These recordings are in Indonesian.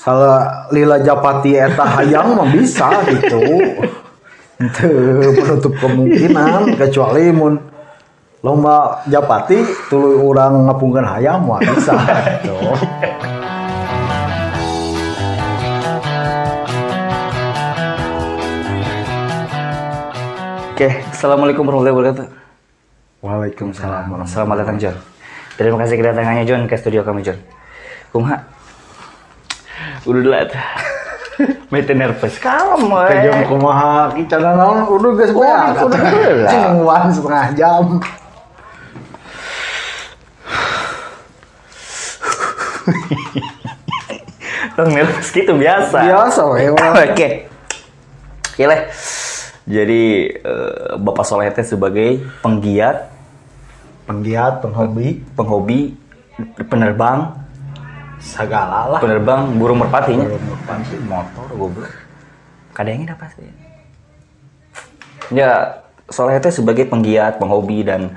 salah lila japati eta hayang mah bisa gitu itu menutup kemungkinan kecuali mun lomba japati tuluy orang ngapungkeun hayam mah bisa gitu Oke, assalamualaikum warahmatullahi wabarakatuh. Waalaikumsalam warahmatullahi Selamat datang John. Terima kasih kedatangannya John ke studio kami John. Kumaha? Udah tuh. Mete nervous. Kalem we. Kejong kumaha kicana naon udah geus beak. Cing wan setengah jam. Tong nervous gitu biasa. Biasa we. Oke. Oke leh. Jadi eh, Bapak Soleh teh sebagai penggiat, Penggiat, penghobi, penghobi, penerbang, segala lah. penerbang burung merpatinya. Burung merpati. motor goblok. Kadangnya apa sih? Ya, Soleh teh sebagai penggiat, penghobi dan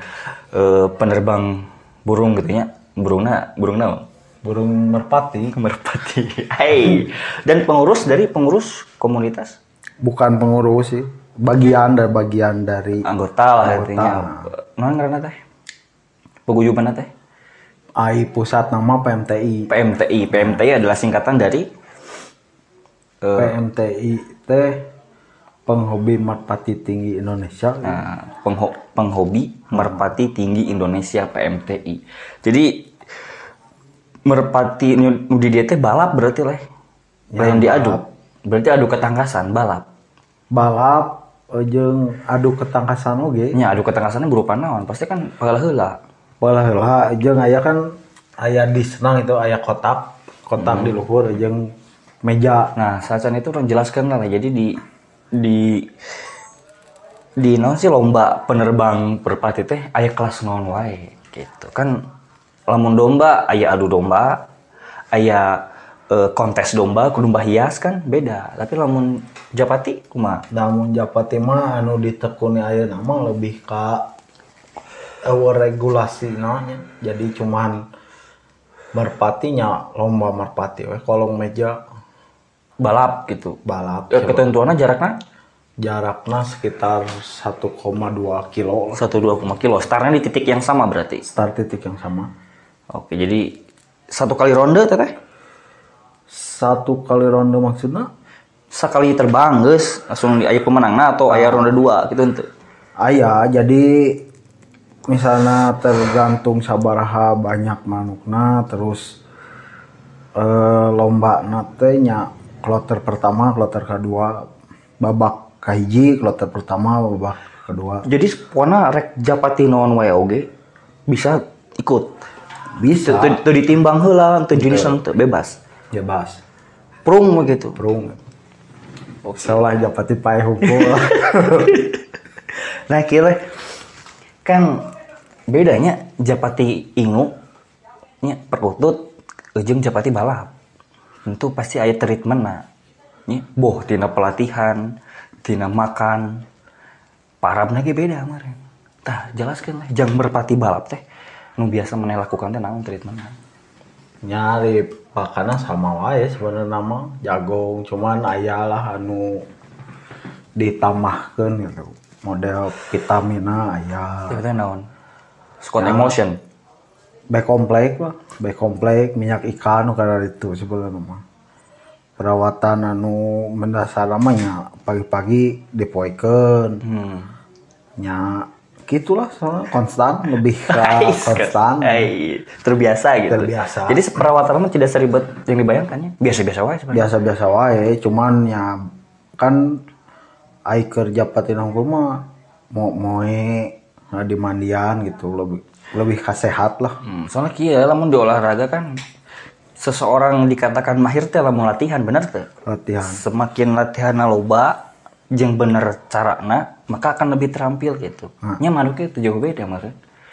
eh, penerbang burung gitu nya. Burungna, burung naon? Burung merpati Merpati. Hai. Dan pengurus dari pengurus komunitas bukan pengurus sih, bagian dari bagian dari anggota lah Anggota. artinya. Naon ngaranna teh? Paguyuban teh? AI pusat nama PMTI. PMTI. PMTI adalah singkatan dari eh, PMTI teh penghobi merpati tinggi Indonesia. Nah, pengho- penghobi merpati tinggi Indonesia PMTI. Jadi merpati nu di dia teh balap berarti leh. Lain diadu. Berarti adu ketangkasan balap. Balap eh, jeung adu ketangkasan oge. Nya adu ketangkasannya berupa naon? Pasti kan pala heula. Walah heula jeung aya kan aya di senang itu aya kotak, kotak di luhur jeung meja. Nah, sacan itu orang jelaskan lah. Jadi di di di naon sih lomba penerbang merpati teh aya kelas naon wae gitu. Kan lamun domba aya adu domba, aya eh, kontes domba, domba hias kan beda. Tapi lamun japati kumaha? Namun Japati mah anu ditekuni aya nama lebih ka eueuh regulasi naonnya. Jadi cuman merpatinya lomba merpati we kolong meja balap gitu. balap Eh, ketentuannya jaraknya jaraknya sekitar 1,2 kilo lah. 1,2 kilo. Startnya di titik yang sama berarti. start titik yang sama Oke, jadi satu kali ronde teteh satu kali ronde maksudnya sekali terbang guys langsung di aya pemenangna atau aya ronde dua gitu ente. ayah jadi misalnya tergantung sabaraha banyak manukna terus eh, lomba nate nya kloter pertama kloter kedua babak kahiji kloter pertama babak kedua. Jadi pokoknya rek japati naon wae oge bisa ikut. bisa. Teu ditimbang heula teu jenis teu bebas. ya bas Prung mah gitu. prung. Salah japati pae hukum. Nah kira kan bedanya japati ingu nya perkutut jeung japati balap. Tentu pasti aya treatment na. Nya boh tina pelatihan, tina makan. Parabna ge beda kemarin. Tah jelaskeun lah jang merpati balap teh nu biasa maneh lakukan teh naon treatmentna. nyari pakana sama wae sebenarnya nama jagung cuman ayalah anu ditambahkan gitu model vitamina ayah Itu teh naon? Squat emotion. baik komplek lah baik komplek minyak ikan kada itu sebenarnya mah perawatan anu mendasar namanya pagi-pagi dipoekeun Hmm. nya gitulah soalnya konstan lebih ke konstan terbiasa gitu. Terbiasa. Jadi perawatan mah tidak seribet yang dibayangkan ya. Biasa-biasa wae biasa-biasa wae cuman ya kan ai kerja patin unggul mah mau moe nah, di mandian gitu lebih lebih kasehat lah Hmm, soalnya kia lamun di olahraga kan seseorang dikatakan mahir teh lamun latihan bener teh. latihan Semakin latihan loba jeung bener carana maka akan lebih terampil gitu. Nya manuknya itu jauh beda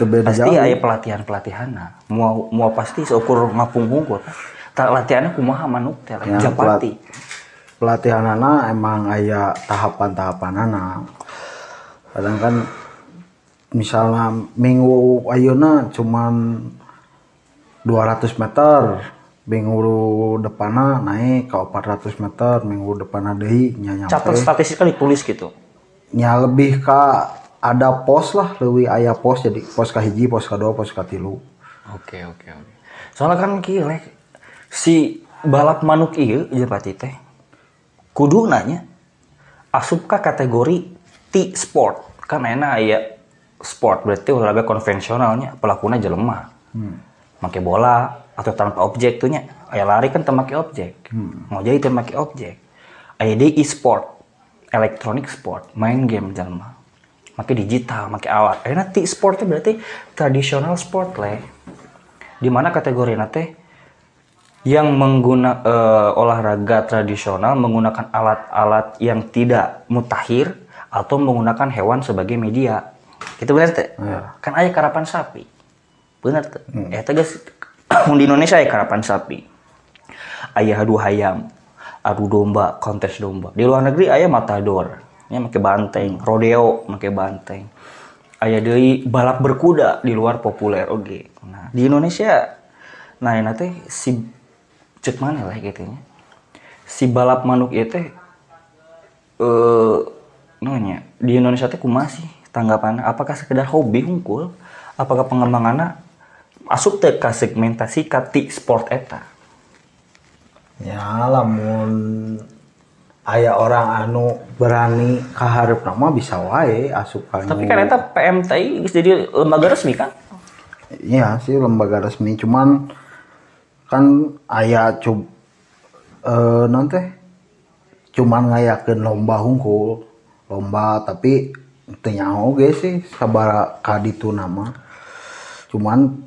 beda Pasti jauh. aya pelatihan-pelatihan Mau mau pasti seukur ngapung hungkul. Tak latihannya kumaha manuk teh Ya, japati. pelatihan anak emang aya tahapan-tahapan anak kadang kan misalnya minggu ayeuna cuman 200 meter minggu depanna naik ke 400 meter minggu depanna deui nya catat kan ditulis gitu. Nya lebih ke ada pos lah lebih aya pos jadi pos ka hiji pos kedua pos ka tilu. Oke oke oke. Soalnya kan kieu Lek. si balap manuk ieu Japati teh kudu nanya asup ka kategori T sport kan enak aya sport berarti olahraga konvensionalnya pelakunya jelema make bola atau tanpa objek tuh nya. Aya lari kan teu make objek. Mau jadi teu make objek. Aya deui e-sport elektronik sport main game jelema make digital make alat ayeuna T sport teh berarti tradisional sport leh di mana kategori teh yang mengguna eh, olahraga tradisional menggunakan alat-alat yang tidak mutakhir atau menggunakan hewan sebagai media. Itu benar teh? Kan aya karapan sapi. Benar teh? Eh teh geus di Indonesia aya karapan sapi. Aya adu hayam, adu domba, kontes domba. Di luar negeri aya matador, nya make banteng, rodeo make banteng. Aya deui balap berkuda di luar populer oge. Nah, di Indonesia nah ini teh si cek mana lah gitu nya. Si balap manuk teh eh namanya di Indonesia teh kumaha sih tanggapan apakah sekedar hobi hungkul apakah pengembangannya asup teh ka segmentasi ka ti sport eta? Ya lamun aya orang anu berani kaharep nama bisa wae asup tapi kan eta PMTI jadi lembaga resmi kan? Iya sih lembaga resmi cuman kan aya cub eh nanti cuman ngayakeun lomba hungkul lomba tapi teu nyaho ge sih sabara ka ditu nama. Cuman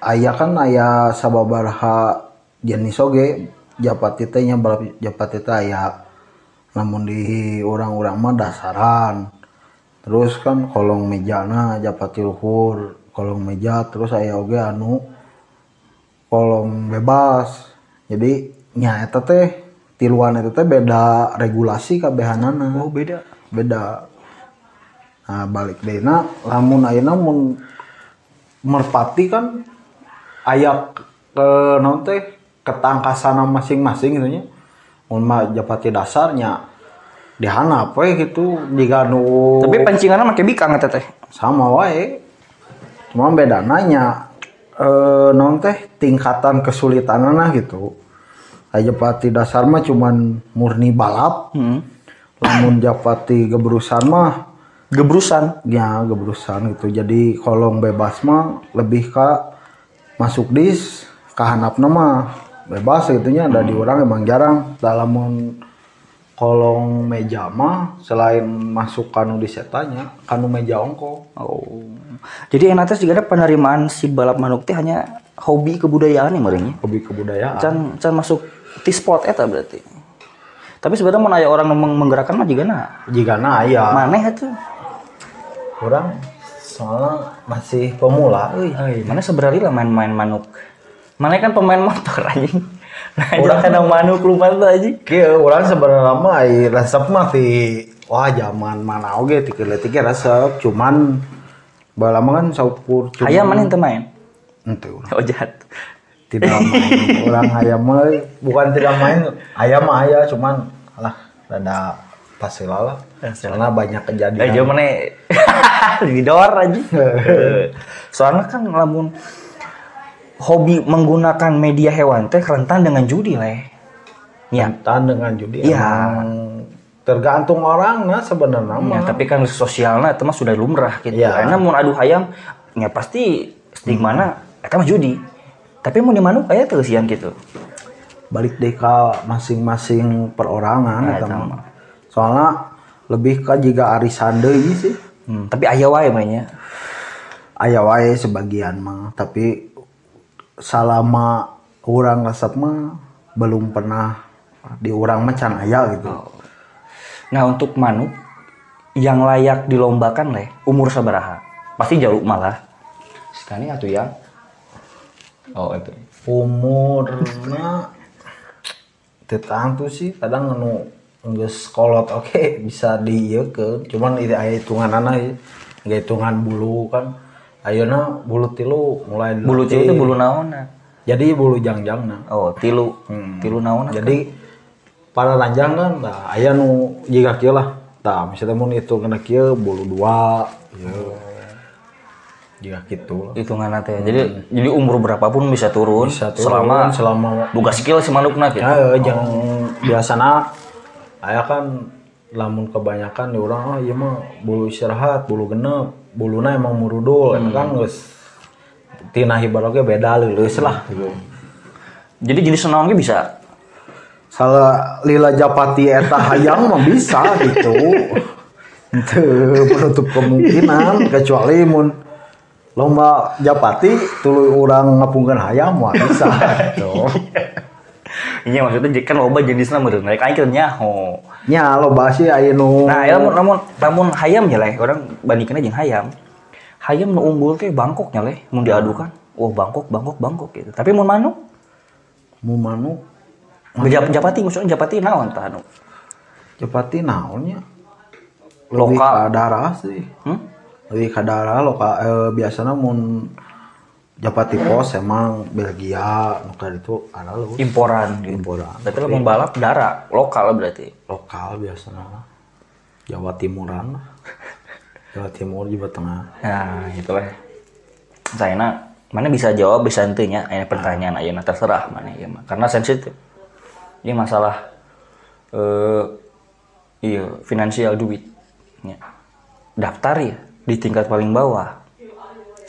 aya kan aya sababaraha jenis oge japati nya balap japati teh aya. Namun di orang-orang mah dasaran. Terus kan kolong mejana japati luhur kolong meja terus aya oge anu kolong bebas. Jadi nya eta teh tiluan eta teh beda regulasi kabehanana. Oh beda. Beda nah balik dena lamun ayeuna mun merpati kan aya ke naon teh ketangkasan masing-masing gitu nya. Mun mah japati dasarnya dihanap we gitu diganu. Tapi pancingannya make bikang eta teh. Sama wae. Cuma beda nanya eh non teh tingkatan kesulitanana gitu. Aja pati dasar mah cuman murni balap. Hmm. lamun japati gebrusan mah gebrusan. Ya gebrusan gitu. Jadi kolong bebas mah lebih ke masuk dis kahanapna mah bebas gitunya ada di orang emang jarang. Dalam kolong meja mah selain masuk kanu di setanya kanu meja ongko oh. Jadi enak teh juga ada penerimaan si balap manuk teh hanya hobi kebudayaan nih merenya? Hobi kebudayaan. Can can masuk ti sport eta berarti? Tapi sebenarnya mau aya orang meng- menggerakkan mah juga nah jika na aya maneh itu orang soalnya masih pemula. Euy. mana sebenarnya lah main-main manuk. Mana kan pemain motor anjing. Nah orang kena manuk lupa tuh anjing. Kieu orang sebenarnya mah ai resep mah ti wah zaman mana oge ti leutik resep cuman bala mah kan saupur cuma ayam mana yang main? Urang. oh jahat. Tidak main orang ayam mah. Bukan tidak main ayam mah aya cuman alah rada pasila lah. Karena banyak Eh, kejadian jauh mana didor aja. Soalnya kan lamun hobi menggunakan media hewan teh rentan dengan judi leh. Ya, Rentan dengan judi emang tergantung orang nah sebenarnya ya, tapi kan sosialnya itu mah sudah lumrah gitu. Iya. Karena mau adu hayam, ya pasti stigmana eta mah judi. Tapi mau di manuk aya teu sian gitu. balik deh ke masing-masing perorangan Nah, soalnya lebih ke jika arisan deui sih Hmm, tapi aya wae mainnya. aya wae sebagian mah tapi selama orang resep mah belum pernah di orang mah can aya gitu Nah, untuk manuk yang layak dilombakan leh, umur sabaraha? Pasti jauh malah. Sekali atuh yang Oh, itu. umurna tentu sih kadang anu geus kolot oke bisa dieukeun cuman itu aya hitunganana ya Nggak hitungan bulu kan. Ayeuna bulu tilu mulai Bulu cilik itu bulu naon nah? jadi bulu jangjang nah. Oh, tilu. Tilu naon? jadi para ranjang kan nah aya nu jika kieu lah. Tah misalnya mun itu kena kieu bulu dua ya jika gitu lah. Hitungan teh. Jadi jadi umur berapapun bisa turun, Bisa turun selama selama buka skill si manukna gitu. ya jangan biasana aya kan lamun kebanyakan di orang oh iya mah bulu istirahat bulu genep buluna emang murudul eta kan geus tina hibaroge beda leuleus lah gitu. Jadi jenis naon ge bisa. salah lila japati eta hayang mah bisa gitu Teu menutup kemungkinan kecuali mun lomba japati tuluy urang ngapungkeun hayam mah bisa gitu Iya maksudnya kan loba jenisna meureun. Mereka aing keur nyaho. nya loba sih aya nu Nah, ya lamun lamun lamun hayam ya leh, orang bandingkeun jeung hayam. Hayam nu unggul teh Bangkoknya leh, mun diadukan. Oh, Bangkok, Bangkok, Bangkok gitu. Tapi mun manuk, mu manuk Jap, Japati maksudnya Japati naon tah anu? japati naonnya lebih Lokal. ka darah sih Hmm? lebih ka darah loka eh, biasanya mun japati pos emang Belgia nuka itu ada lu Imporan gitu. Imporan. Berarti lamun balap darat, lokal berarti. lokal biasanya. Jawa Timuran lah. Jawa Timur Jawa Tengah Nah, itulah. Saya mana bisa jawab bisa nya ini pertanyaan ayeuna terserah mana ya. Karena sensitif. Ini masalah eh iya finansial duit. Ya. Daftar ya di tingkat paling bawah.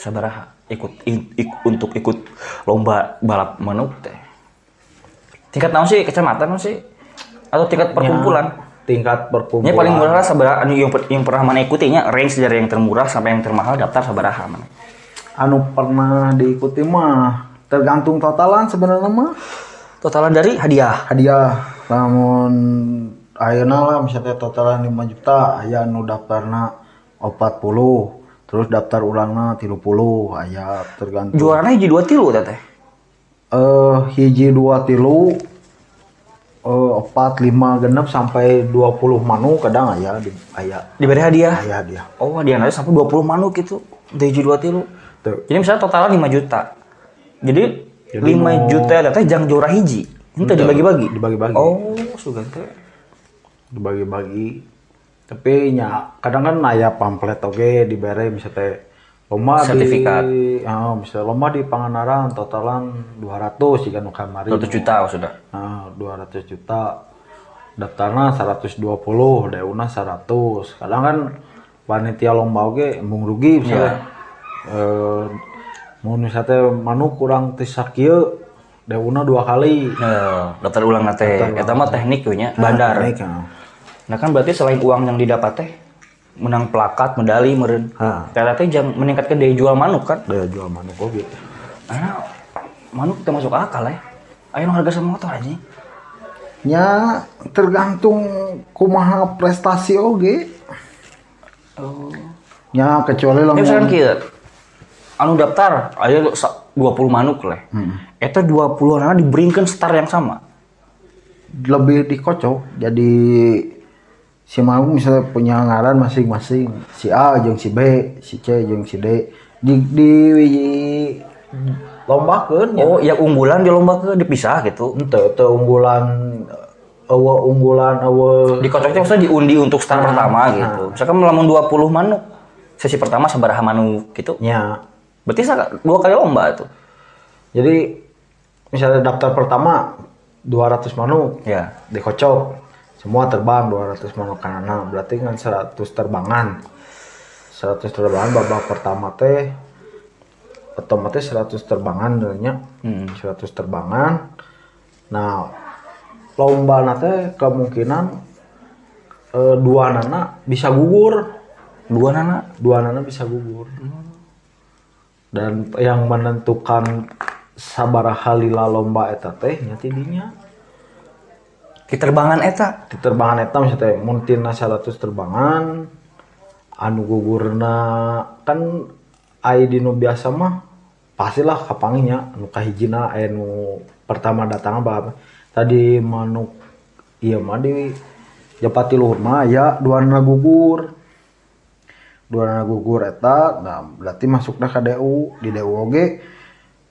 Sabaraha ikut in- ik- untuk ikut lomba balap manuk teh. Tingkat naon sih kecamatan naon sih? Atau tingkat perkumpulan? tingkat perkumpulan Ini paling murah lah sabaraha anu yang, yang pernah mana ikutinya range dari yang termurah sampai yang termahal daftar sabaraha mana. anu pernah diikuti mah tergantung totalan sebenarnya mah Totalan dari hadiah. hadiah namun ayeuna lah misalnya totalan 5 juta aya anu daftarna 40 terus daftar ulangna 30 aya tergantung Juaranya hiji dua tilu teteh. eh hiji dua tilu eh opat lima genep sampai 20 manu kadang aya di aya Diberi hadiah. aya dia Oh hadiah nanti sampai 20 manuk gitu. Dari hiji dua tilu. Tuh. Jadi misalnya totalnya 5 juta. Jadi, 5 juta teteh jang juara hiji. Itu dibagi-bagi. dibagi-bagi Oh, sugan teh. dibagi-bagi tapi nya kadang kan aya pamflet oge dibere misalnya lomba Sertifikat. di oh, misalnya lomba di Pangandaran totalan 200 jika nu kamari 100 juta sudah. nah 200 juta daftarna 120 deuna 100 kadang kan panitia lomba oge embung rugi misalnya eh mau misalnya manuk kurang tisa kieu deuna dua kali Nah, daftar ulang nate. Eta mah teknik nya, bandar. Naik, nah. Nah kan berarti selain uang yang didapat teh menang plakat, medali. Eta teh jang meningkatkan daya jual manuk kan. daya jual manuk oge Karena manuk teh masuk akal ya. Ayo nu harga sama motor aja. Ya tergantung kumaha prestasi oge. Oh. Ya kecuali Ya lamun misalkan kieu. Anu daftar sa- 20 manuk leh. Eta 20 anak diberikan star yang sama. lebih dikocok. Jadi si manuk misalnya punya ngaran masing-masing. Si A jeung si B, si C jeung si D. Di di, di lombakeun ya. Oh, yang unggulan di lomba ke dipisah gitu. Ente teu unggulan eueuh unggulan eueuh Dikocoknya maksudnya diundi untuk star pertama gitu. Misalkan melamun 20 manuk. Sesi pertama sabaraha manuk gitu. nya. Berarti sa- dua kali lomba tuh. Jadi misalnya daftar pertama 200 manuk. Ya. dikocok semua terbang 200 manuk kanana berarti kan 100 terbangan. 100 terbangan babak pertama teh otomatis 100 terbangan nya Hmm. 100 terbangan. Nah lomba nate kemungkinan eh, dua nana bisa gugur. Dua nana. dua nana bisa gugur. Dan yang menentukan sabaraha lila lomba eta teh tidinya Diterbangan eta. di terbangan eta misalnya muntina 100 terbangan anu gugurna kan ai dinu biasa mah pastilah kapanginya anu kahijina aya nu pertama datang apa tadi manuk iya mah di Japati luhur mah ya dua gugur dua gugur eta nah berarti masuknya ke DU di DU oge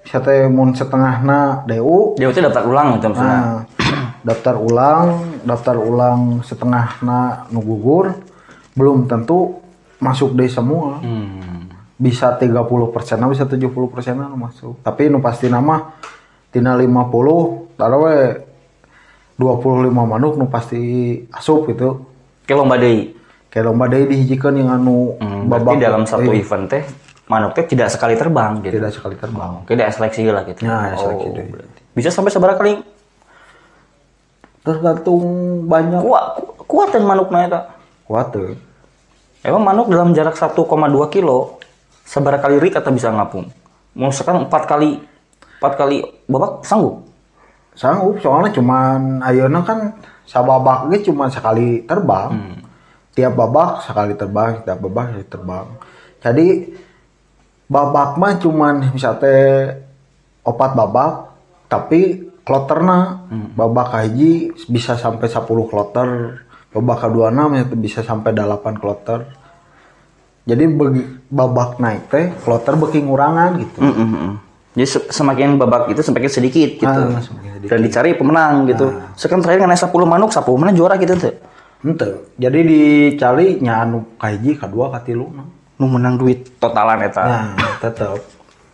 bisa teh mun setengahna DU Dia itu daftar ulang gitu maksudnya. Nah, daftar ulang, daftar ulang setengahna nu gugur belum tentu masuk deh semua. Hmm. Bisa 30 persen, bisa 70 persen masuk. Tapi nu pasti nama tina 50, taruh we 25 manuk nu pasti asup gitu. Kayak lomba deui. Kayak lomba deui dihijikeun yang anu Hmm, berarti dalam satu eh, event teh manuk teh tidak sekali terbang gitu. tidak sekali terbang. Ada seleksi lah gitu. Ya, ada seleksi Oh, berarti. Bisa sampai seberapa kali Tergantung banyak kuat kuat dan manuknya eta. kuat tuh. Emang manuk dalam jarak 1,2 kilo seberapa kali rik atau bisa ngapung? Mau sekarang empat kali empat kali babak sanggup? Sanggup soalnya cuman ayeuna kan sababak ge cuma sekali terbang. Hmm. Tiap babak sekali terbang, tiap babak sekali terbang. Jadi babak mah cuman misalnya opat babak tapi kloterna Hmm. babak hiji bisa sampai 10 kloter babak kedua bisa sampai 8 kloter jadi bagi babak naik teh kloter beki ngurangan gitu Mm, mm, mm. Jadi se- semakin babak itu semakin sedikit gitu. Ah, semakin sedikit. Dan dicari pemenang gitu. Sekarang terakhir nggak 10 manuk, 10 mana juara gitu tuh. Ente. Jadi dicari nya anu kahiji kadua katilu. Nu menang duit totalan eta. Nah, tetep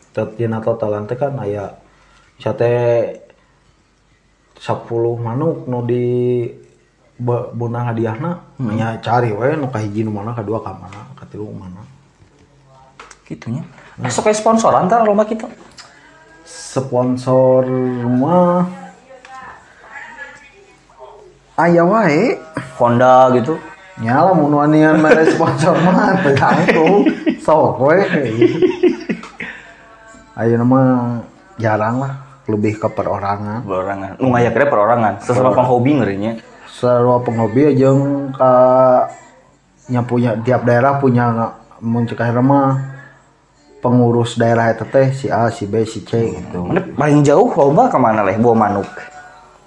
tetep dina totalan teh kan aya bisa teh 10 manuk nu di bunang hadiahna nya cari we nu kahiji nu mana kadua ka mana katilu mana. Gitunya. Masuk kayak sponsor antara lomba kita. Sponsor mah aya wae. Honda gitu. Nyala mun wanian mere sponsor mah tergantung. Sok we. Ayeuna mah jarang lah, lebih ke perorangan. Perorangan. Nu ngayakeun perorangan. Sesama penghobi ngerinya. Sarua penghobi jeung ka nya punya tiap daerah punya mun cek akhirnya mah pengurus daerah eta teh si A, si B, si C gitu. Mana paling jauh lomba ke mana leh bawa manuk.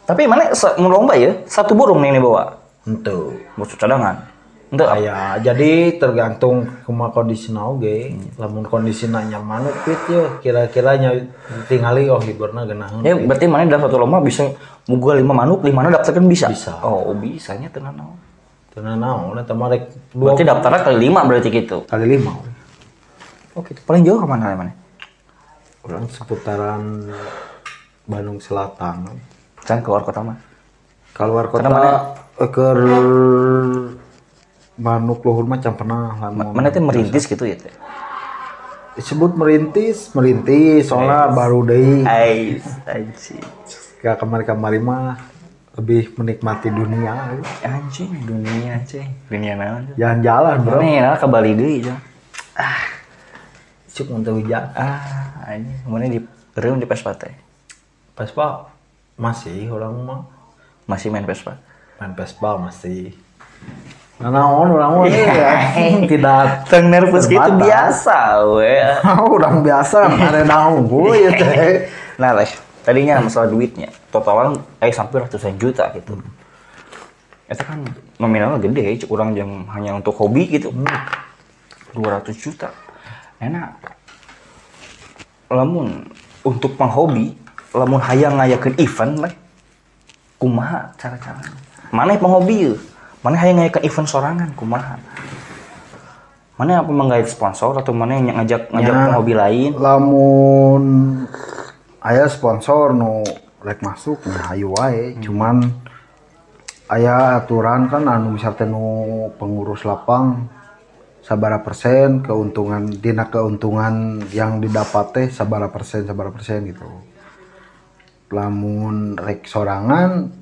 Tapi mana mau lomba ya satu burung nih nih bawa. Ente. Musuh cadangan. Ente Aya, jadi tergantung kumaha kondisina oge. Lamun kondisina nyaman fit ya kira-kira nya tingali oh hiburna geunaheun. Ya berarti mana dalam satu lomba bisa muga lima manuk, lima daftarkan bisa. Bisa. Oh bisanya tenan naon. Tenan naon eta mah rek Berarti daftarnya kali lima berarti gitu. kali lima. we. Oh gitu. Paling jauh ke mana mana? Orang seputaran Bandung Selatan. Kan keluar kota mah. Keluar kota keur manuk luhur mah can pernah lamun. Mana teh merintis gitu ya teh. disebut merintis, merintis soalnya baru deui Ais, anjing. ka kamari-kamari mah lebih menikmati dunia. Anjing dunia anjing. Dunia naon? Jalan-jalan, Bro. Nih, nah ke Bali deui jeung. Cuk untuk hujan. Ah, anjing. Mana di reum di Vespa teh. Vespa masih orang mah Masih main Vespa. main Vespa masih. Nah, naon orang mah eh, tidak Teng nervous gitu biasa we. orang biasa ada naon gue ya teh. Nah, leh, tadinya masalah duitnya, totalan eh sampai ratusan juta gitu. Itu kan nominalnya gede, cuk orang yang hanya untuk hobi gitu. 200 juta. Enak. Lamun untuk penghobi, lamun hayang ngayakeun event leh. Kumaha cara-cara? Mana penghobi yeuh? Mana hayang ngayakeun event sorangan kumaha? Mana apa menggait sponsor atau mana yang ngajak ngajak Ya. penghobi lain? Lamun aya sponsor nu rek masuk nah ayo wae cuman aya aturan kan anu misalnya nu pengurus lapang sabara persen keuntungan dina keuntungan yang didapat teh sabara persen sabara persen gitu lamun rek sorangan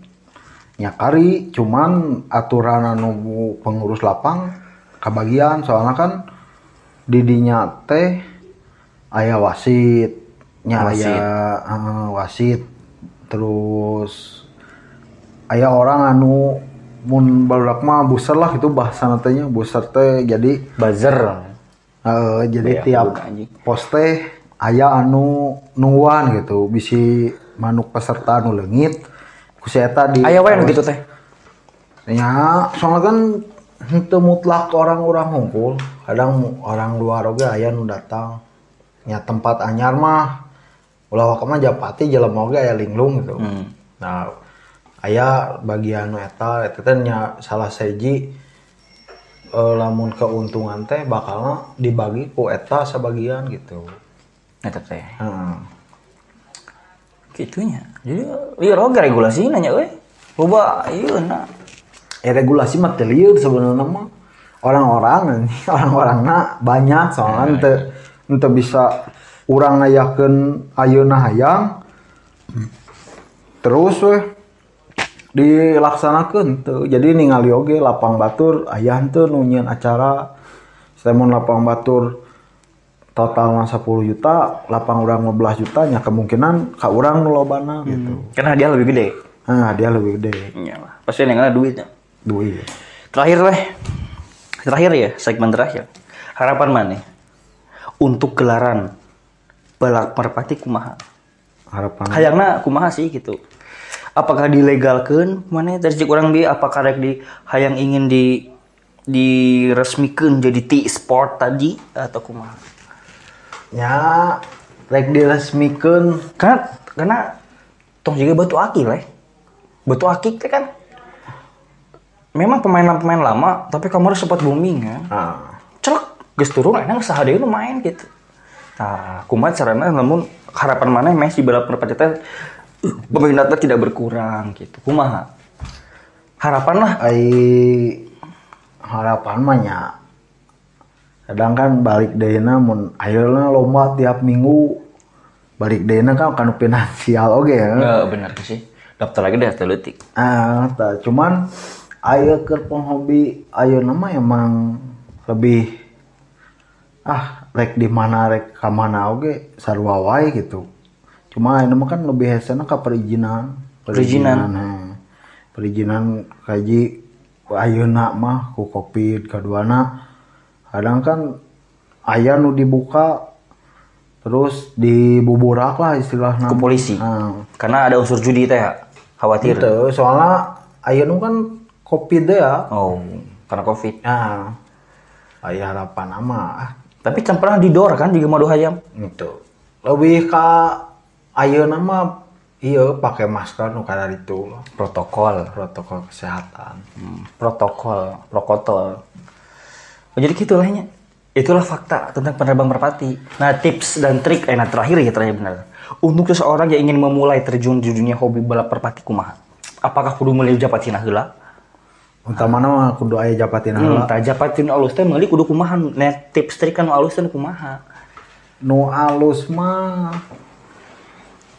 nyakari cuman aturan anu pengurus lapang kabagian soalnya kan didinya teh aya wasit. Nya Wasit. aya eh, wasit. Terus aya orang anu mun barudak mah buser lah itu bahasa nantinya buser teh jadi Buzzer. eh, jadi Iya, tiap pos teh aya anu nungguan gitu. Bisi manuk peserta nu leungit ku si eta di Aya wae gitu teh. Ya, soalnya kan itu mutlak orang-orang hunkul. Kadang orang luar oge aya nu datang. Ya tempat anyar mah ulah wakama japati jelema oge aya linglung gitu Hmm. nah aya bagian eta eta teh salah seji eh, lamun keuntungan teh bakalna dibagi ku eta sebagian gitu Eta teh. Heeh. Kitunya. Jadi ieu roga regulasi nanya euy. Loba ieu na. eh regulasi mah lieur sebenarnya mah orang-orang orang-orangna banyak soalnya ente ente bisa urang ngayakeun ayeuna hayang terus weh dilaksanakeun teu jadi ningali oge lapang batur aya henteu nu nyieun acara Simon lapang batur totalna 10 juta lapang urang 15 juta nya kemungkinan ka urang nu lobana gitu Karena dia lebih gede. nah dia lebih gede Iya lah. Pasti yang ada duitnya. duit Terakhir weh. Terakhir ya, segmen terakhir. Harapan mana? Untuk gelaran balap merpati kumaha. harapan Hayangna kumaha sih gitu. Apakah dilegalkan mana dari orang dia apakah rek di hayang ingin di diresmikan jadi T-sport tadi atau kumaha? Nya rek diresmikeun Karena karena tong juga batu akik lah. Batu akik teh kan memang pemain-pemain lama tapi kemarin sempat booming kan. nah, Celek geus turun enak saha deui nu main gitu. Nah, kumaha carana namun harapan mana Messi balap uh, peminatnya tidak berkurang gitu. Kumaha? Harapan lah ai harapan mah nya kadang kan balik deuna mun ayeuna lomba tiap minggu balik deuna kan kanu finansial oge ya Nggak benar sih. Daftar lagi deh atletik. ah tah, cuman aya keur penghobi ayeuna mah emang lebih ah rek di mana rek ka mana sarua wae gitu cuma ini mah kan lebih hesena ka perizinan Perizinan. heh. perizinan kaji ayeuna mah ku covid kaduana kadang kan aya nu dibuka terus dibuburak lah istilahnya Ke polisi. Nah, Karena ada unsur judi teh. Khawatir. Gitu, soalnya ayeuna kan covid deh ya. Oh, karena Covid. Nah, aya harapan ama Tapi kan pernah didor kan di Madu Hayam. gitu. Lebih ka ayeuna mah iya pakai masker nu kada itu Protokol. protokol kesehatan. Hmm, protokol, protokol. Oh, jadi gitu lahnya. Itulah fakta tentang penerbang merpati. Nah, tips dan trik, eh, nah terakhir ya terakhir benar. Untuk seseorang yang ingin memulai terjun di dunia hobi balap merpati kumaha? Apakah kudu meuli japatina heula? Utamana mah kudu aya japatina Hmm, heula. tah japatin alus teh meuli kudu kumaha? Nah, tips trik kan alus teh kumaha? Nu alus mah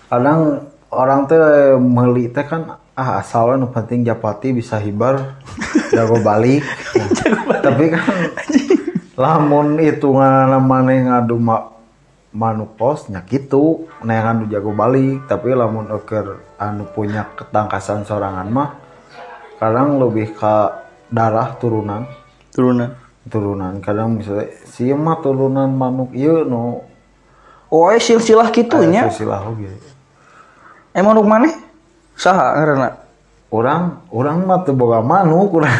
kadang orang teh meuli teh kan ah asalnya nu penting japati bisa hibar jago balik. Nah, tapi kan lamun hitungan maneh ngadu ma manuk pos nya kitu neangan anu jago balik tapi lamun eker anu punya ketangkasan sorangan mah kadang lebih ke darah turunan Turunan. turunan kadang misalnya si mah turunan manuk iya no Oh, eh, silsilah kitunya. silsilah oge Emang nuk maneh? Saha ngaranna? orang orang mah teu boga manuk urang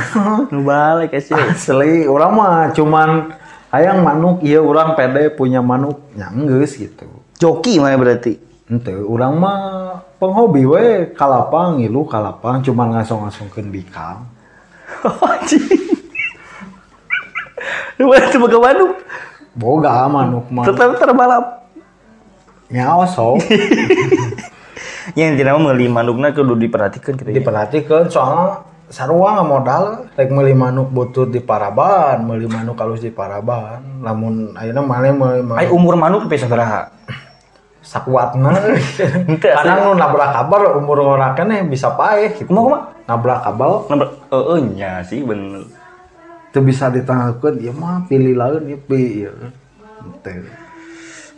Nu balik sih. asli orang mah cuman hayang manuk iya orang pede punya manuk nya geus gitu Joki mana berarti? ente orang mah penghobi we kalapang ngilu kalapang cuman ngasong-ngasongkeun bikang. Lu berarti boga Bandung. boga manuk mah Tetap terbalap. nyaosok Yang tidak mau meuli manukna kudu diperhatikan gitu diperhatikan soalnya sarua nggak modal rek meuli manuk butut di Paraban meuli manuk halus di Paraban lamun ayeuna maneh meuli manuk umur manuk pe sabaraha? sakuatna kadang nu nabrak kabar umur orang keneh bisa paeh gitu. Kumaha kumaha? nabrak kabel Nomor heeh nya sih bener. itu bisa ditanggalkan ya mah pilih lain ya pi ya ente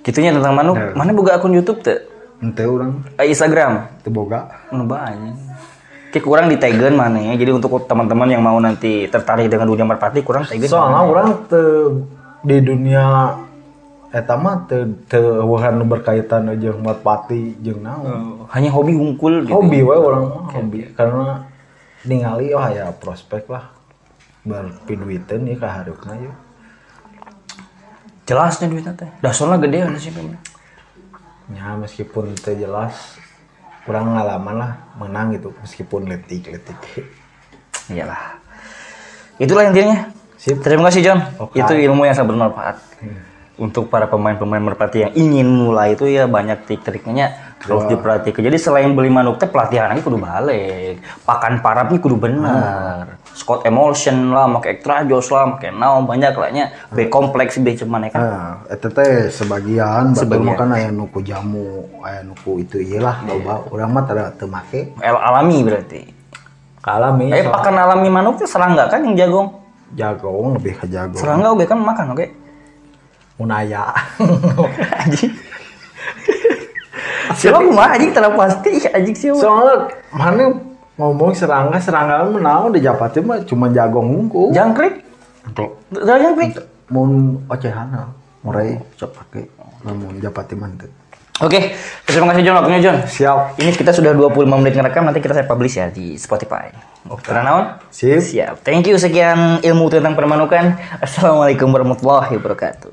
Kitunya tentang manuk, mana boga akun YouTube teh? Ente orang Eh, Instagram. itu boga Nu banyak. Kayak kurang di tagen mana ya. Jadi untuk teman-teman yang mau nanti tertarik dengan dunia merpati kurang tagen. soalnya orang te di dunia eta mah te te nu berkaitan jeung merpati jeung naon hanya hobi hungkul gitu. hobi we orang mah hobi karena ningali oh ya prospek lah berpiduiteun ieu ka hareupeuna ya Jelasnya duitnya teh. Dasarnya gede kan sih. Ya meskipun itu jelas kurang pengalaman lah menang gitu meskipun letik-letik. Iyalah. Itulah intinya. Sip. Terima kasih John. Oke. Itu ilmu yang sangat bermanfaat. Untuk para pemain-pemain merpati yang ingin mulai itu ya banyak trik-triknya terus diperhatikan. Jadi selain beli manuk teh pelatihan kudu balik. Pakan parapnya kudu bener. Scott emulsion lah, make extra jos lah, make naon banyak lah nya. B kompleks B cuman ya kan. Nah, eta teh sebagian, Sebagian. makan aya nuku jamu, aya nuku itu iyalah loba. Urang mah tara teu make. El- alami berarti. Kalami Eh pakan alami manuk teh serangga kan yang jagong. jagong lebih ke jago. Serangga oke kan makan oke. Munaya. Anjing. Siapa mah anjing terlalu pasti anjing siapa. Soalnya mana ngomong serangga serangga mah naon di Japati mah cuma jagong hungkul. Jangkrik. Udah jangkrik. mun ocehana murai cok pake namun Japati mah teu. Oke, terima kasih John waktunya John. Siap. Ini kita sudah 25 menit ngerekam, nanti kita saya publish ya di Spotify. Oke. Karena naon? Sip. Siap. Thank you sekian ilmu tentang permanukan. Assalamualaikum warahmatullahi wabarakatuh.